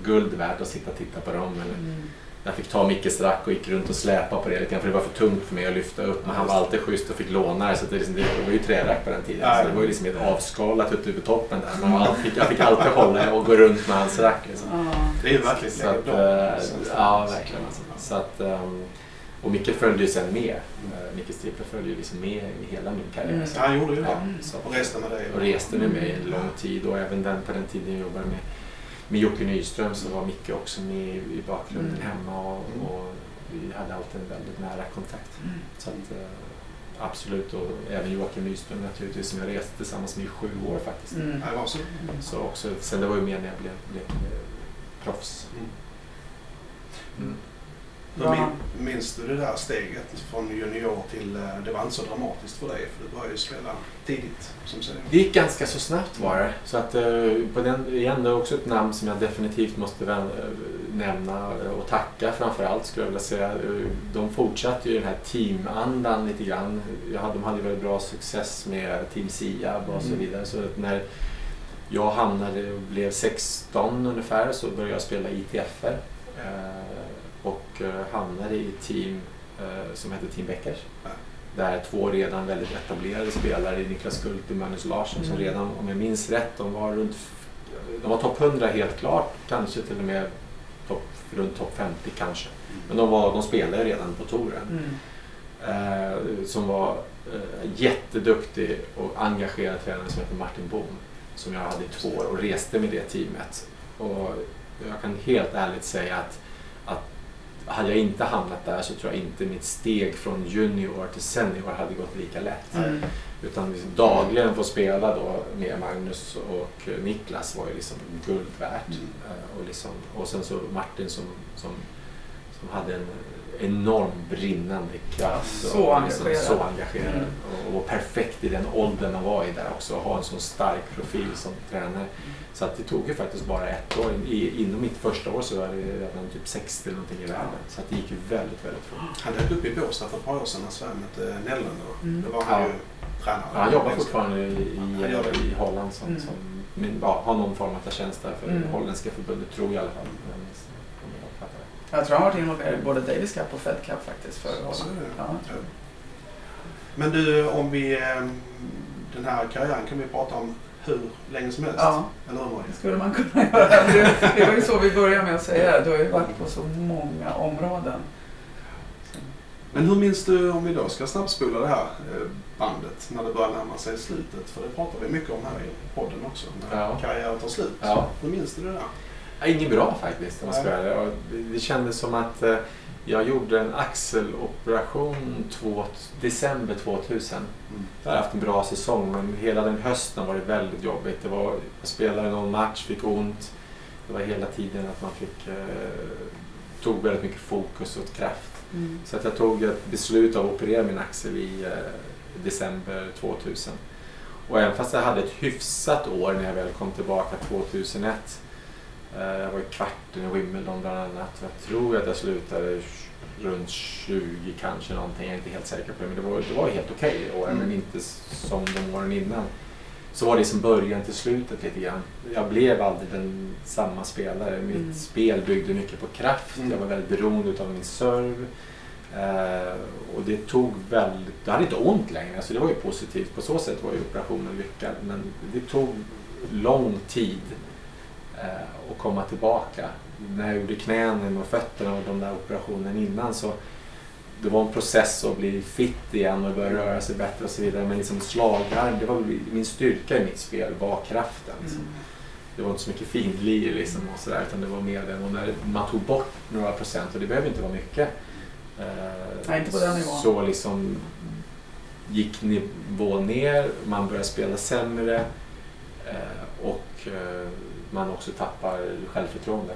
guld värt att sitta och titta på dem. Eller, Mm. Jag fick ta Mickes rack och gick runt och släpa på det lite grann för det var för tungt för mig att lyfta upp. Men han var alltid schysst och fick låna det. Så det, liksom, det var ju trärack på den tiden. Så det var ju liksom ett avskalat ute på toppen där. Men jag fick, jag fick alltid hålla och gå runt med hans rack. Liksom. Det är ju verkligen Så att, eh, ja, verkligen. Alltså. Så att, ehm, och Micke följde ju sen med. Uh, Micke Strippler följde ju liksom med i hela min karriär. Mm. Så, Ja, han gjorde ju det. ja, så, Och reste med dig. och reste med mig en lång tid och även den, på den tiden jag jobbade med, med Jocke Nyström så var Micke också med i, bakgrunden Mm. hemma och, Mm. och vi hade alltid en väldigt nära kontakt. Mm. Så att, eh, absolut och även Joakim Nyström naturligtvis som jag reste tillsammans med i sju år faktiskt. Mm. Var så. Så också, sen det var ju mer när jag blev, blev eh, proffs. Mm. Ja. min, minns du det där steget från junior till... eh, Det var inte så dramatiskt för dig för du började ju spela tidigt som säger. Det gick ganska så snabbt var det. Så att eh, på den, igen, det är också ett namn som jag definitivt måste eh, nämna och tacka framför allt skulle jag vilja säga. De fortsatte ju den här teamandan lite grann. De hade ju väldigt bra success med Team Siab och så Mm. vidare. Så att när jag hamnade och blev 16 ungefär så började jag spela ITFer. Eh, och eh, hamnade i ett team eh, som hette Team Beckers. Ja. Där två redan väldigt etablerade spelare, Niklas Gult och Magnus Larsson, som Mm. redan, om jag minns rätt, de var runt de var topp 100 helt klart, kanske till och med topp, runt topp 50 kanske. Men de, var, de spelade redan på touren. Mm. Eh, som var eh, jätteduktig och engagerad tränare som heter Martin Bohm. Som jag hade i två år och reste med det teamet. Och jag kan helt ärligt säga att hade jag inte hamnat där så tror jag inte mitt steg från junior till senior hade gått lika lätt. Mm. Utan liksom dagligen få spela då med Magnus och Niklas var ju liksom guld värt. Mm. Eh, Och, liksom, och sen så Martin som, som, som hade en enorm brinnande kraft. Ja, så och engagerad. Liksom, så engagerad. Mm. Och, och var perfekt i den åldern man var i där också. Att ha en sån stark profil som tränare. Så att det tog ju faktiskt bara ett år. I, inom mitt första år så var det redan typ 60 eller någonting i världen. Så att det gick ju väldigt, väldigt fort. Han dök upp i Båstad för ett par år sedan när Sverige mötte Nederländerna. Mm. Då var han Ja. ju tränare. Ja, han jobbar fortfarande i, Han i, i Holland som, Mm. som men, ja, har någon form av tjänst där för Mm. holländska förbundet, tror jag i alla fall. om jag minns- om jag uppfattar det. Jag tror han har varit involverad i både Davis Cup och Fed Cup faktiskt för. Ja. Ja. Men du, om vi... ehm, Den här karriären kan vi prata om hur länge som helst. Ja. Eller hur Det skulle man kunna göra. Det, det var ju så vi började med att säga. Du har ju varit på så många områden. Men hur minns du, om vi då ska snabbspola det här eh, bandet, när det börjar närma sig slutet? För det pratar vi mycket om här i podden också, när Ja. karriären tar slut. Ja. Hur minns du det där? Ja, Inget bra faktiskt om man ska vara det- Det kändes som att eh, jag gjorde en axeloperation två, december 2000. Jag hade haft en bra säsong men hela den hösten var det väldigt jobbigt. Det var, jag spelade någon match, fick ont. Det var hela tiden att man fick, eh, tog väldigt mycket fokus och kraft. Mm. Så att jag tog ett beslut av att operera min axel i eh, december 2000. Och även fast jag hade ett hyfsat år när jag väl kom tillbaka 2001. Eh, jag var i kvarten i Wimbledon bland annat. Jag tror att jag slutade runt 20 kanske någonting. Jag är inte helt säker på det. Men det var, det var helt okej okay år, Mm. men inte som de åren innan. Så var det som början till slutet lite grann. Jag blev aldrig den samma spelare. Mitt Mm. spel byggde mycket på kraft. Mm. Jag var väldigt beroende av min serve. Eh, och det tog väldigt... Jag hade inte ont längre, så det var ju positivt. På så sätt var ju operationen lyckad. Men det tog lång tid eh, att komma tillbaka. När jag gjorde knänen och fötterna och de där operationerna innan så det var en process att bli fit igen och börja röra sig bättre och så vidare. Men liksom slagarm, det var min styrka i mitt spel var kraften. Mm. Det var inte så mycket finlir liksom och sådär utan det var mer den. Och när man tog bort några procent, och det behöver inte vara mycket. eh, Nej, inte på den nivån. Så liksom gick nivån ner, man började spela sämre eh, och eh, man också tappar självförtroende.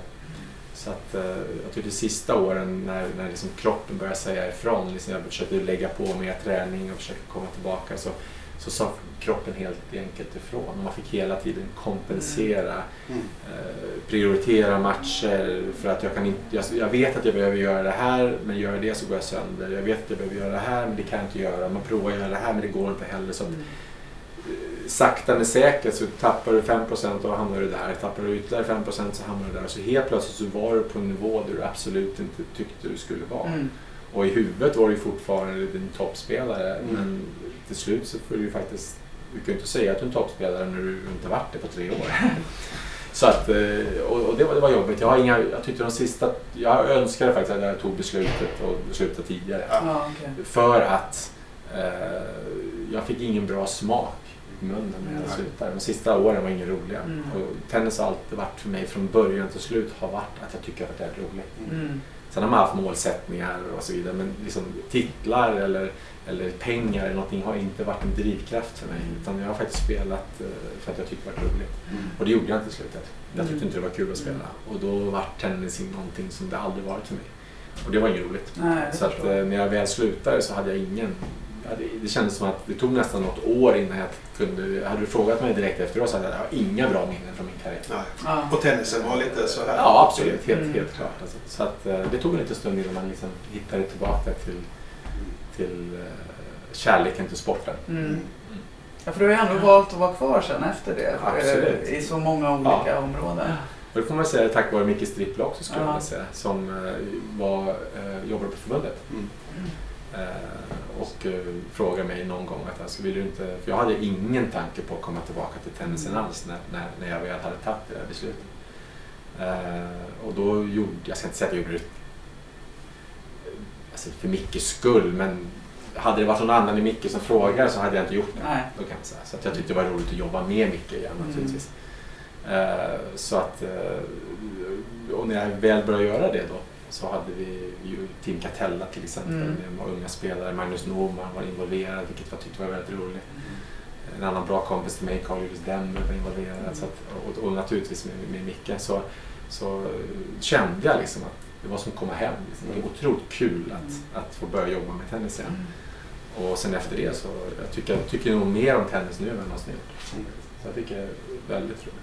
Så att, eh, jag tycker de sista åren när, när liksom kroppen började säga ifrån, liksom jag försökte lägga på mer träning och försöka komma tillbaka så, så sa kroppen helt enkelt ifrån. Man fick hela tiden kompensera, Mm. eh, prioritera matcher för att jag kan inte, jag, jag vet att jag behöver göra det här men gör jag det så går jag sönder. Jag vet att jag behöver göra det här men det kan jag inte göra. Man provar att göra det här men det går inte heller. Så att, Mm. Sakta men säkert så tappar du 5% och hamnar du där. Tappar du ytterligare 5% så hamnar du där. Så helt plötsligt så var du på en nivå där du absolut inte tyckte du skulle vara. Mm. Och i huvudet var du fortfarande din toppspelare. Mm. Men till slut så får du ju faktiskt... Du kan ju inte säga att du är en toppspelare när du inte varit det på tre år. Så att, eh, och det var, det var jobbigt. Jag, har inga, jag tyckte de sista... Jag önskade faktiskt att jag tog beslutet och beslutade tidigare. Ja, okej. För att eh, jag fick ingen bra smak i munnen när jag Nej. slutade. De sista åren var inga roliga. Mm. Och tennis har alltid varit för mig från början till slut har varit att jag tycker att det är roligt. Mm. Sen har man haft målsättningar och så vidare men liksom titlar eller, eller pengar eller någonting har inte varit en drivkraft för mig. Mm. Utan jag har faktiskt spelat eh, för att jag tyckte det var roligt. Mm. Och det gjorde jag inte i slutet. Jag tyckte Mm. inte det var kul att spela. Och då var tennis någonting som det aldrig varit för mig. Och det var inget roligt. Nej, Så att, eh, när jag väl slutade så hade jag ingen... Ja, det, det kändes som att det tog nästan något år innan jag kunde... Hade du frågat mig direkt efteråt så hade jag, jag inga bra minnen från min karriär. Nej. Ja. Och tennisen var lite så här. Ja, absolut. Helt, Mm. helt klart. Alltså. Så att, eh, det tog en liten stund innan man liksom hittade tillbaka till, till eh, kärleken till sporten. Mm. Ja, för du har ju ändå valt att vara kvar sen efter det. Absolut. eh, I så många olika områden. Och det får man säga tack vare Micke Strippla också skulle jag Ja. vilja säga. Som var, jobbade på förbundet. Mm. Eh, och eh, frågade mig någon gång att alltså, vill du inte, för jag hade ingen tanke på att komma tillbaka till tennisen Mm. alls när, när, när jag väl hade tagit det där beslutet. Eh, och då gjorde, jag ska inte säga att jag gjorde det alltså, för Mickes skull, men hade det varit någon annan i Micke som frågade så hade jag inte gjort det. Nej. Då kan säga. Så att jag tyckte det var roligt att jobba med Micke igen Mm. naturligtvis. Eh, så att, eh, och när jag väl började göra det då så hade vi ju Tim Catella till exempel Mm. med många unga spelare. Magnus Norman var involverad vilket jag tyckte var väldigt roligt. En annan bra kompis till mig, Carl-Julius Demmer, var involverad. Så att, och, och naturligtvis med, med Micke så, så kände jag liksom att det var som att komma hem. Liksom. Det var otroligt kul att, att få börja jobba med tennis igen. Och sen efter det så jag tycker jag tycker nog mer om tennis nu än vad jag gjort. Så jag tycker det är väldigt roligt.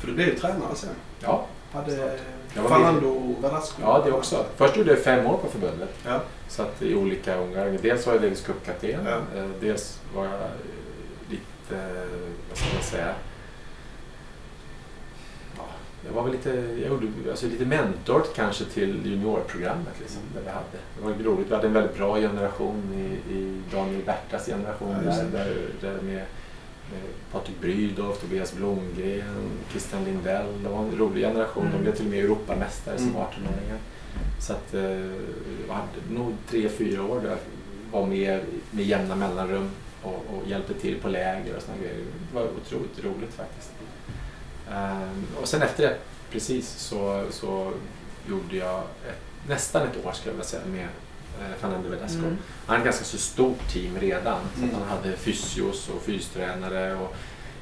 För du blev ju tränare sen. Ja, Hade Fernando Verdasco. ja, det också. Först gjorde jag fem år på förbundet. Ja. Så att i olika omgångar. Dels var jag Davis Cup-kapten. Ja. eh, Dels var jag lite, eh, vad ska man säga, ja, jag var väl lite, jag gjorde, alltså lite mentor kanske till juniorprogrammet. Liksom, där vi hade. Det var roligt. Vi hade en väldigt bra generation i, i Daniel Bertas generation Ja, där, där, där med Patrik Brydolf, Tobias Blomgren, Christian Lindell. Det var en rolig generation. De Mm. blev till och med Europamästare som Mm. 18-åringar. Så att eh, jag hade nog tre, fyra år där jag var med med jämna mellanrum och, och hjälpte till på läger och såna grejer. Det var otroligt roligt faktiskt. Ehm, och sen efter det, precis, så, så gjorde jag ett, nästan ett år skulle jag vilja säga med eh, Fernando Velasco. Mm. Han hade ett ganska så stort team redan. Så Mm. han hade fysios och fystränare och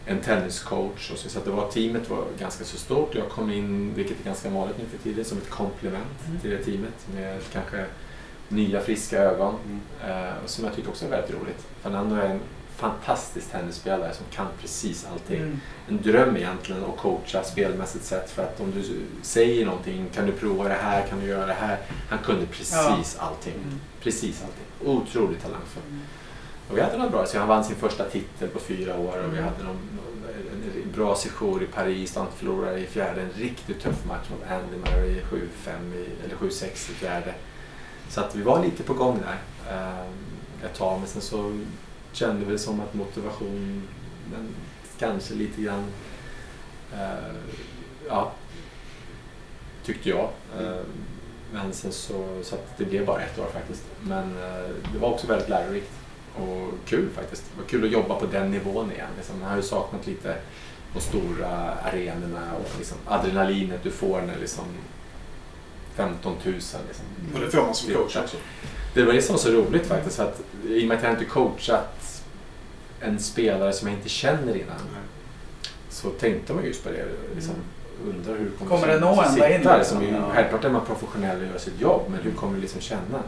en tenniscoach. Och så, så att det var, teamet var ganska så stort. Jag kom in, vilket är ganska vanligt nu för tiden, som ett komplement Mm. till det teamet med kanske nya friska ögon. Mm. Eh, som jag tycker också är väldigt roligt. Fernando är en fantastisk tennisspelare som kan precis allting. Mm. En dröm egentligen att coacha spelmässigt sett för att om du säger någonting, kan du prova det här, kan du göra det här? Han kunde precis allting. Mm. Precis allting. Otroligt talangfull. Och vi hade något bra, så han vann sin första titel på fyra år och vi Mm. hade någon, en bra sejour i Paris han förlorade i fjärde. En riktigt tuff match mot Andy Murray 7-5 i- eller 7-6 i fjärde. Så att vi var lite på gång där eh, ett tag men sen så kände väl som att motivationen kanske lite grann eh, ja, tyckte jag. Eh, men sen så, så att det blev bara ett år faktiskt. Men eh, det var också väldigt lärorikt och kul faktiskt. Det var kul att jobba på den nivån igen. Liksom, man har ju saknat lite de stora arenorna och liksom adrenalinet du får när liksom 15 000 liksom. Och det får man som coach också. Det var det som var så roligt faktiskt. Att, I och med att jag inte coachat en spelare som jag inte känner innan så tänkte man just på det. Liksom, undrar hur Mm. Kommer det nå ända sitta in, där, liksom? Som ju, Ja. Självklart är man professionell och gör sitt jobb men hur kommer du liksom känna?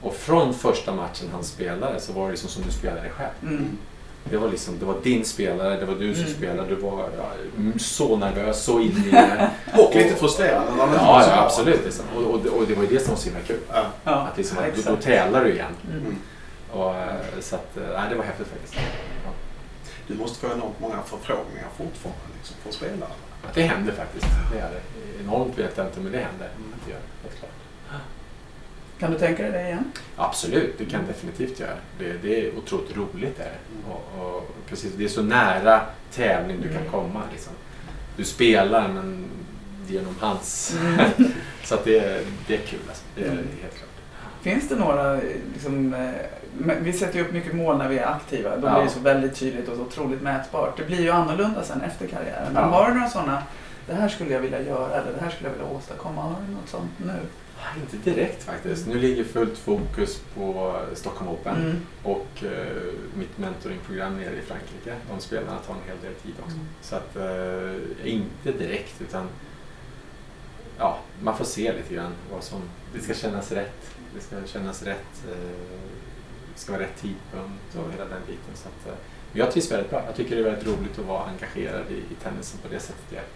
Och från första matchen han spelade så var det liksom som du spelade själv. Mm. Det var, liksom, det var din spelare, det var du som Mm. spelade. Du var ja, mm, så nervös, så inne i det. Och lite får Ja, ja svar. absolut. Liksom. Och, och, det- och det var ju det som var så himla kul. Ja. Ja, Att liksom, att, då, då tävlar du igen. Mm. Och, eh, så att, eh, nej, det var häftigt faktiskt. Ja. Du måste få enormt många förfrågningar fortfarande liksom, från spelare. Att det händer faktiskt. Det är det. Enormt vet jag inte, men det händer. Mm. Att det gör, helt klart. Kan du tänka dig det igen? Absolut, det kan jag definitivt göra. Det, det är otroligt roligt. Är det. Och, och, precis, det är så nära tävling du kan Mm. komma. Liksom. Du spelar men genom hans. Mm. så att det, är- det är kul. Alltså. Det är Mm. helt klart. Finns det några, liksom, eh, vi sätter ju upp mycket mål när vi är aktiva. Då Ja. blir det så väldigt tydligt och så otroligt mätbart. Det blir ju annorlunda sen efter karriären. Men Ja. har du några sådana, det här skulle jag vilja göra eller det här skulle jag vilja åstadkomma. Har du något sånt nu? Inte direkt faktiskt. Nu ligger fullt fokus på Stockholm Open Mm. och eh, mitt mentoringprogram nere i Frankrike. De spelarna tar en hel del tid också. Mm. Så att, eh, inte direkt utan ja, man får se lite grann vad som, det ska kännas rätt. Det ska kännas rätt, eh, det ska vara rätt tidpunkt och hela den biten. Så att, men jag trivs väldigt bra. Jag tycker det är väldigt roligt att vara engagerad i, i tennisen på det sättet jag är.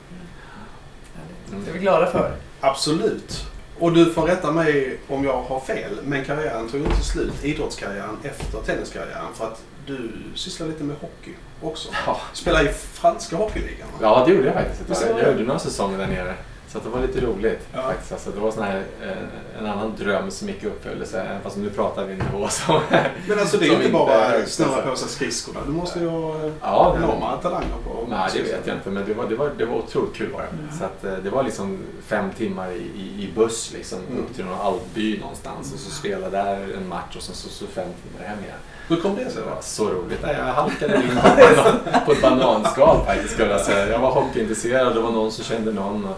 Härligt. Det är vi glada för. Absolut. Och du får rätta mig om jag har fel, men karriären tog inte slut, idrottskarriären, efter tenniskarriären. För att du sysslar lite med hockey också. Ja, Spelar i franska hockeyligan va? ja det gjorde jag faktiskt. Jag, gjorde några säsonger där nere. Så det var lite roligt Ja. faktiskt. Alltså, det var sån här, eh, en annan dröm som gick i uppfyllelse. Även fast nu pratar vi en nivå som... Men alltså det är inte bara snurra på sig skridskorna. Du måste ju ha Ja, enorma talanger på Nej, det vet jag inte. Men det var, det var, det var otroligt kul var det. Mm. Så att, eh, det var liksom fem timmar i, i, i buss liksom, Mm. upp till någon alpby någonstans. Och så spela där en match och sen så, så fem timmar hem igen. Hur kom det sig Det var så roligt. Nej, Jag halkade in på, banan, på ett bananskal faktiskt skulle jag säga. Jag var hockeyintresserad och det var någon som kände någon. Och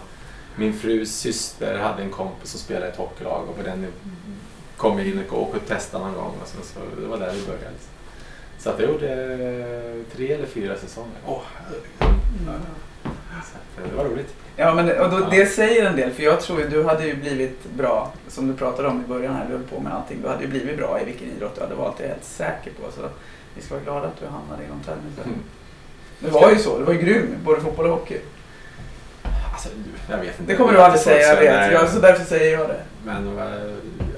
min frus syster hade en kompis som spelade i ett hockeylag och på den kom jag in och åkte och testade någon gång. Och sen så, det var där vi började. Så att jag gjorde tre eller fyra säsonger. Herregud. Så eh, det var roligt. Ja, men och då, Ja. det säger en del. För jag tror ju du hade ju blivit bra, som du pratade om i början här, du höll på med allting. Du hade ju blivit bra i vilken idrott du hade valt, det är jag helt säker på. Så vi ska vara glada att du hamnade inom tennis. Mm. Det var ju så, du var ju grym både fotboll och hockey. Alltså, jag vet inte. Det kommer du aldrig Jag säga, jag vet. folk Jag, så därför säger jag det. Men eh,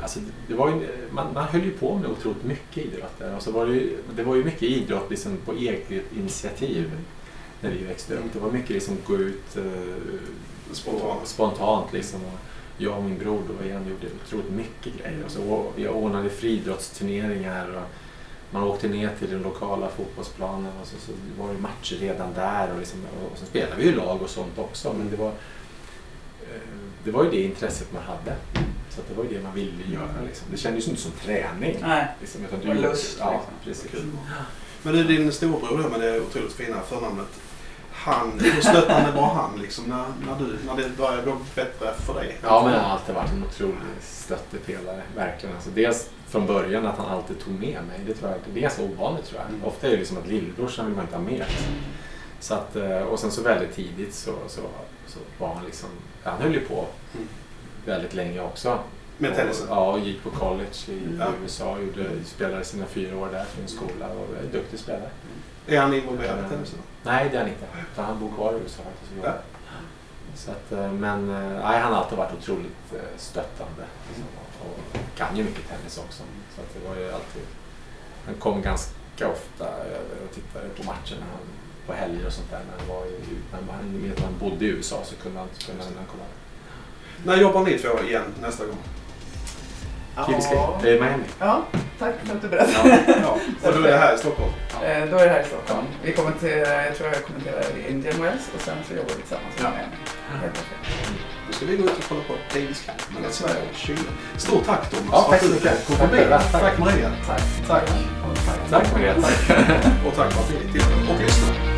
alltså, det var ju, man, man höll ju på med otroligt mycket idrott där. Och så var det, ju, det var ju mycket idrott liksom, på eget initiativ när vi växte upp. Det var mycket liksom gå ut eh, Spontant. spontant liksom. Och jag och min bror då igen gjorde otroligt mycket grejer. Och så, å- vi ordnade friidrottsturneringar. Och man åkte ner till den lokala fotbollsplanen och så, så var det matcher redan där. Och, liksom, och, så spelade vi ju lag och sånt också. Men det var, eh, det var ju det intresset man hade. Så att det var ju det man ville göra. Liksom. Det kändes ju inte som träning. Nej. Liksom, utan Det var lust, Ja, liksom. precis. Kul. Men du, din storebror då med det otroligt fina förnamnet. Han, hur stöttande var han liksom när, när, du, när det började gå bättre för dig? Ja, men han har alltid varit en otrolig stöttepelare. Verkligen. Alltså, dels från början att han alltid tog med mig. Det, tror jag, det är ganska ovanligt tror jag. Mm. Ofta är det liksom att lillebrorsan vill man inte ha med. Så att, eh, och sen så väldigt tidigt så, så, så var han liksom, han höll ju på Mm. väldigt länge också. Med tennisen? Ja, och gick på college i Ja. USA. Gjorde, spelade sina fyra år där för en skola och en duktig spelare. Är han involverad i tennisen? Nej, det är han inte. Utan han bor kvar i USA faktiskt jobbar. Så att, eh, men eh, nej, han har alltid varit otroligt eh, stöttande. Liksom, och, kan ju mycket tennis också. Så att det var ju alltid, han kom ganska ofta över och tittade på matcherna på helger och sånt där. När han, var i, när han, när han bodde i USA så kunde han, kunde han komma. När jobbar ni två igen nästa gång? Biscayne. Det är Miami. Ja, tack för att du berättade. Ja. Ja. Och då är det här i Stockholm? Eh, Då är det här i Stockholm. Vi kommenterar, jag tror jag kommenterar i Indian Wells och sen så jobbar vi tillsammans med Miami. Helt perfekt. Då ska vi gå ut och kolla på Davis Cup mellan Sverige och Chile. Stort tack Thomas Ja, för tack att så du mycket. kom Tack förbi. Tack. Tack Maria. Tack. Tack. Tack. Tack Maria. Tack. Och tack för att ni tittade och lyssnade.